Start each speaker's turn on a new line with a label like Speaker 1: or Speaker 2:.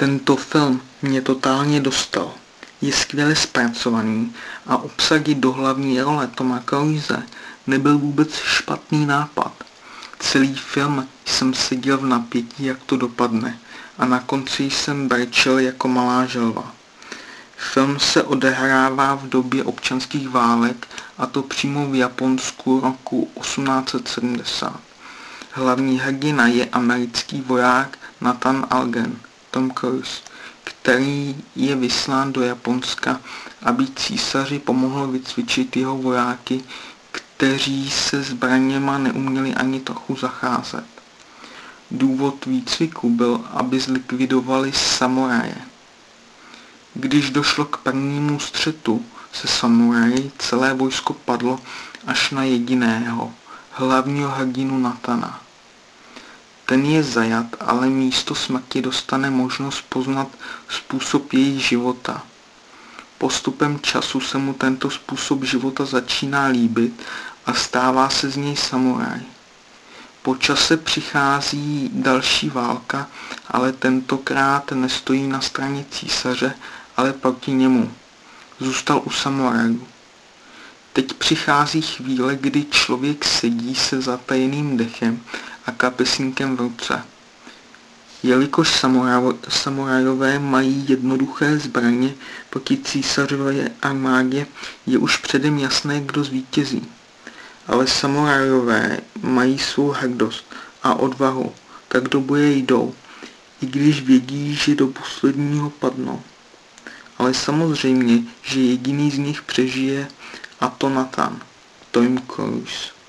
Speaker 1: Tento film mě totálně dostal. Je skvěle zpracovaný a obsadit do hlavní role Toma Cruise nebyl vůbec špatný nápad. Celý film jsem seděl v napětí, jak to dopadne a na konci jsem brečel jako malá želva. Film se odehrává v době občanských válek a to přímo v Japonsku roku 1870. Hlavní hrdina je americký voják Nathan Algen, Tom Cruise, který je vyslán do Japonska, aby císaři pomohl vycvičit jeho vojáky, kteří se zbraněma neuměli ani trochu zacházet. Důvod výcviku byl, aby zlikvidovali samoraje. Když došlo k prvnímu střetu se samuraji, celé vojsko padlo až na jediného, hlavního hrdinu Natana. Ten je zajat, ale místo smrti dostane možnost poznat způsob jejich života. Postupem času se mu tento způsob života začíná líbit a stává se z něj samuraj. Po čase přichází další válka, ale tentokrát nestojí na straně císaře, ale proti němu. Zůstal u samurajů. Teď přichází chvíle, kdy člověk sedí se zatajeným dechem a kapesníkem v ruce. Jelikož samurajové mají jednoduché zbraně proti císařové armádě, je už předem jasné, kdo zvítězí. Ale samurajové mají svou hrdost a odvahu, tak do boje jdou, i když vědí, že do posledního padnou. Ale samozřejmě, že jediný z nich přežije a to Nathan, Tom Cruise.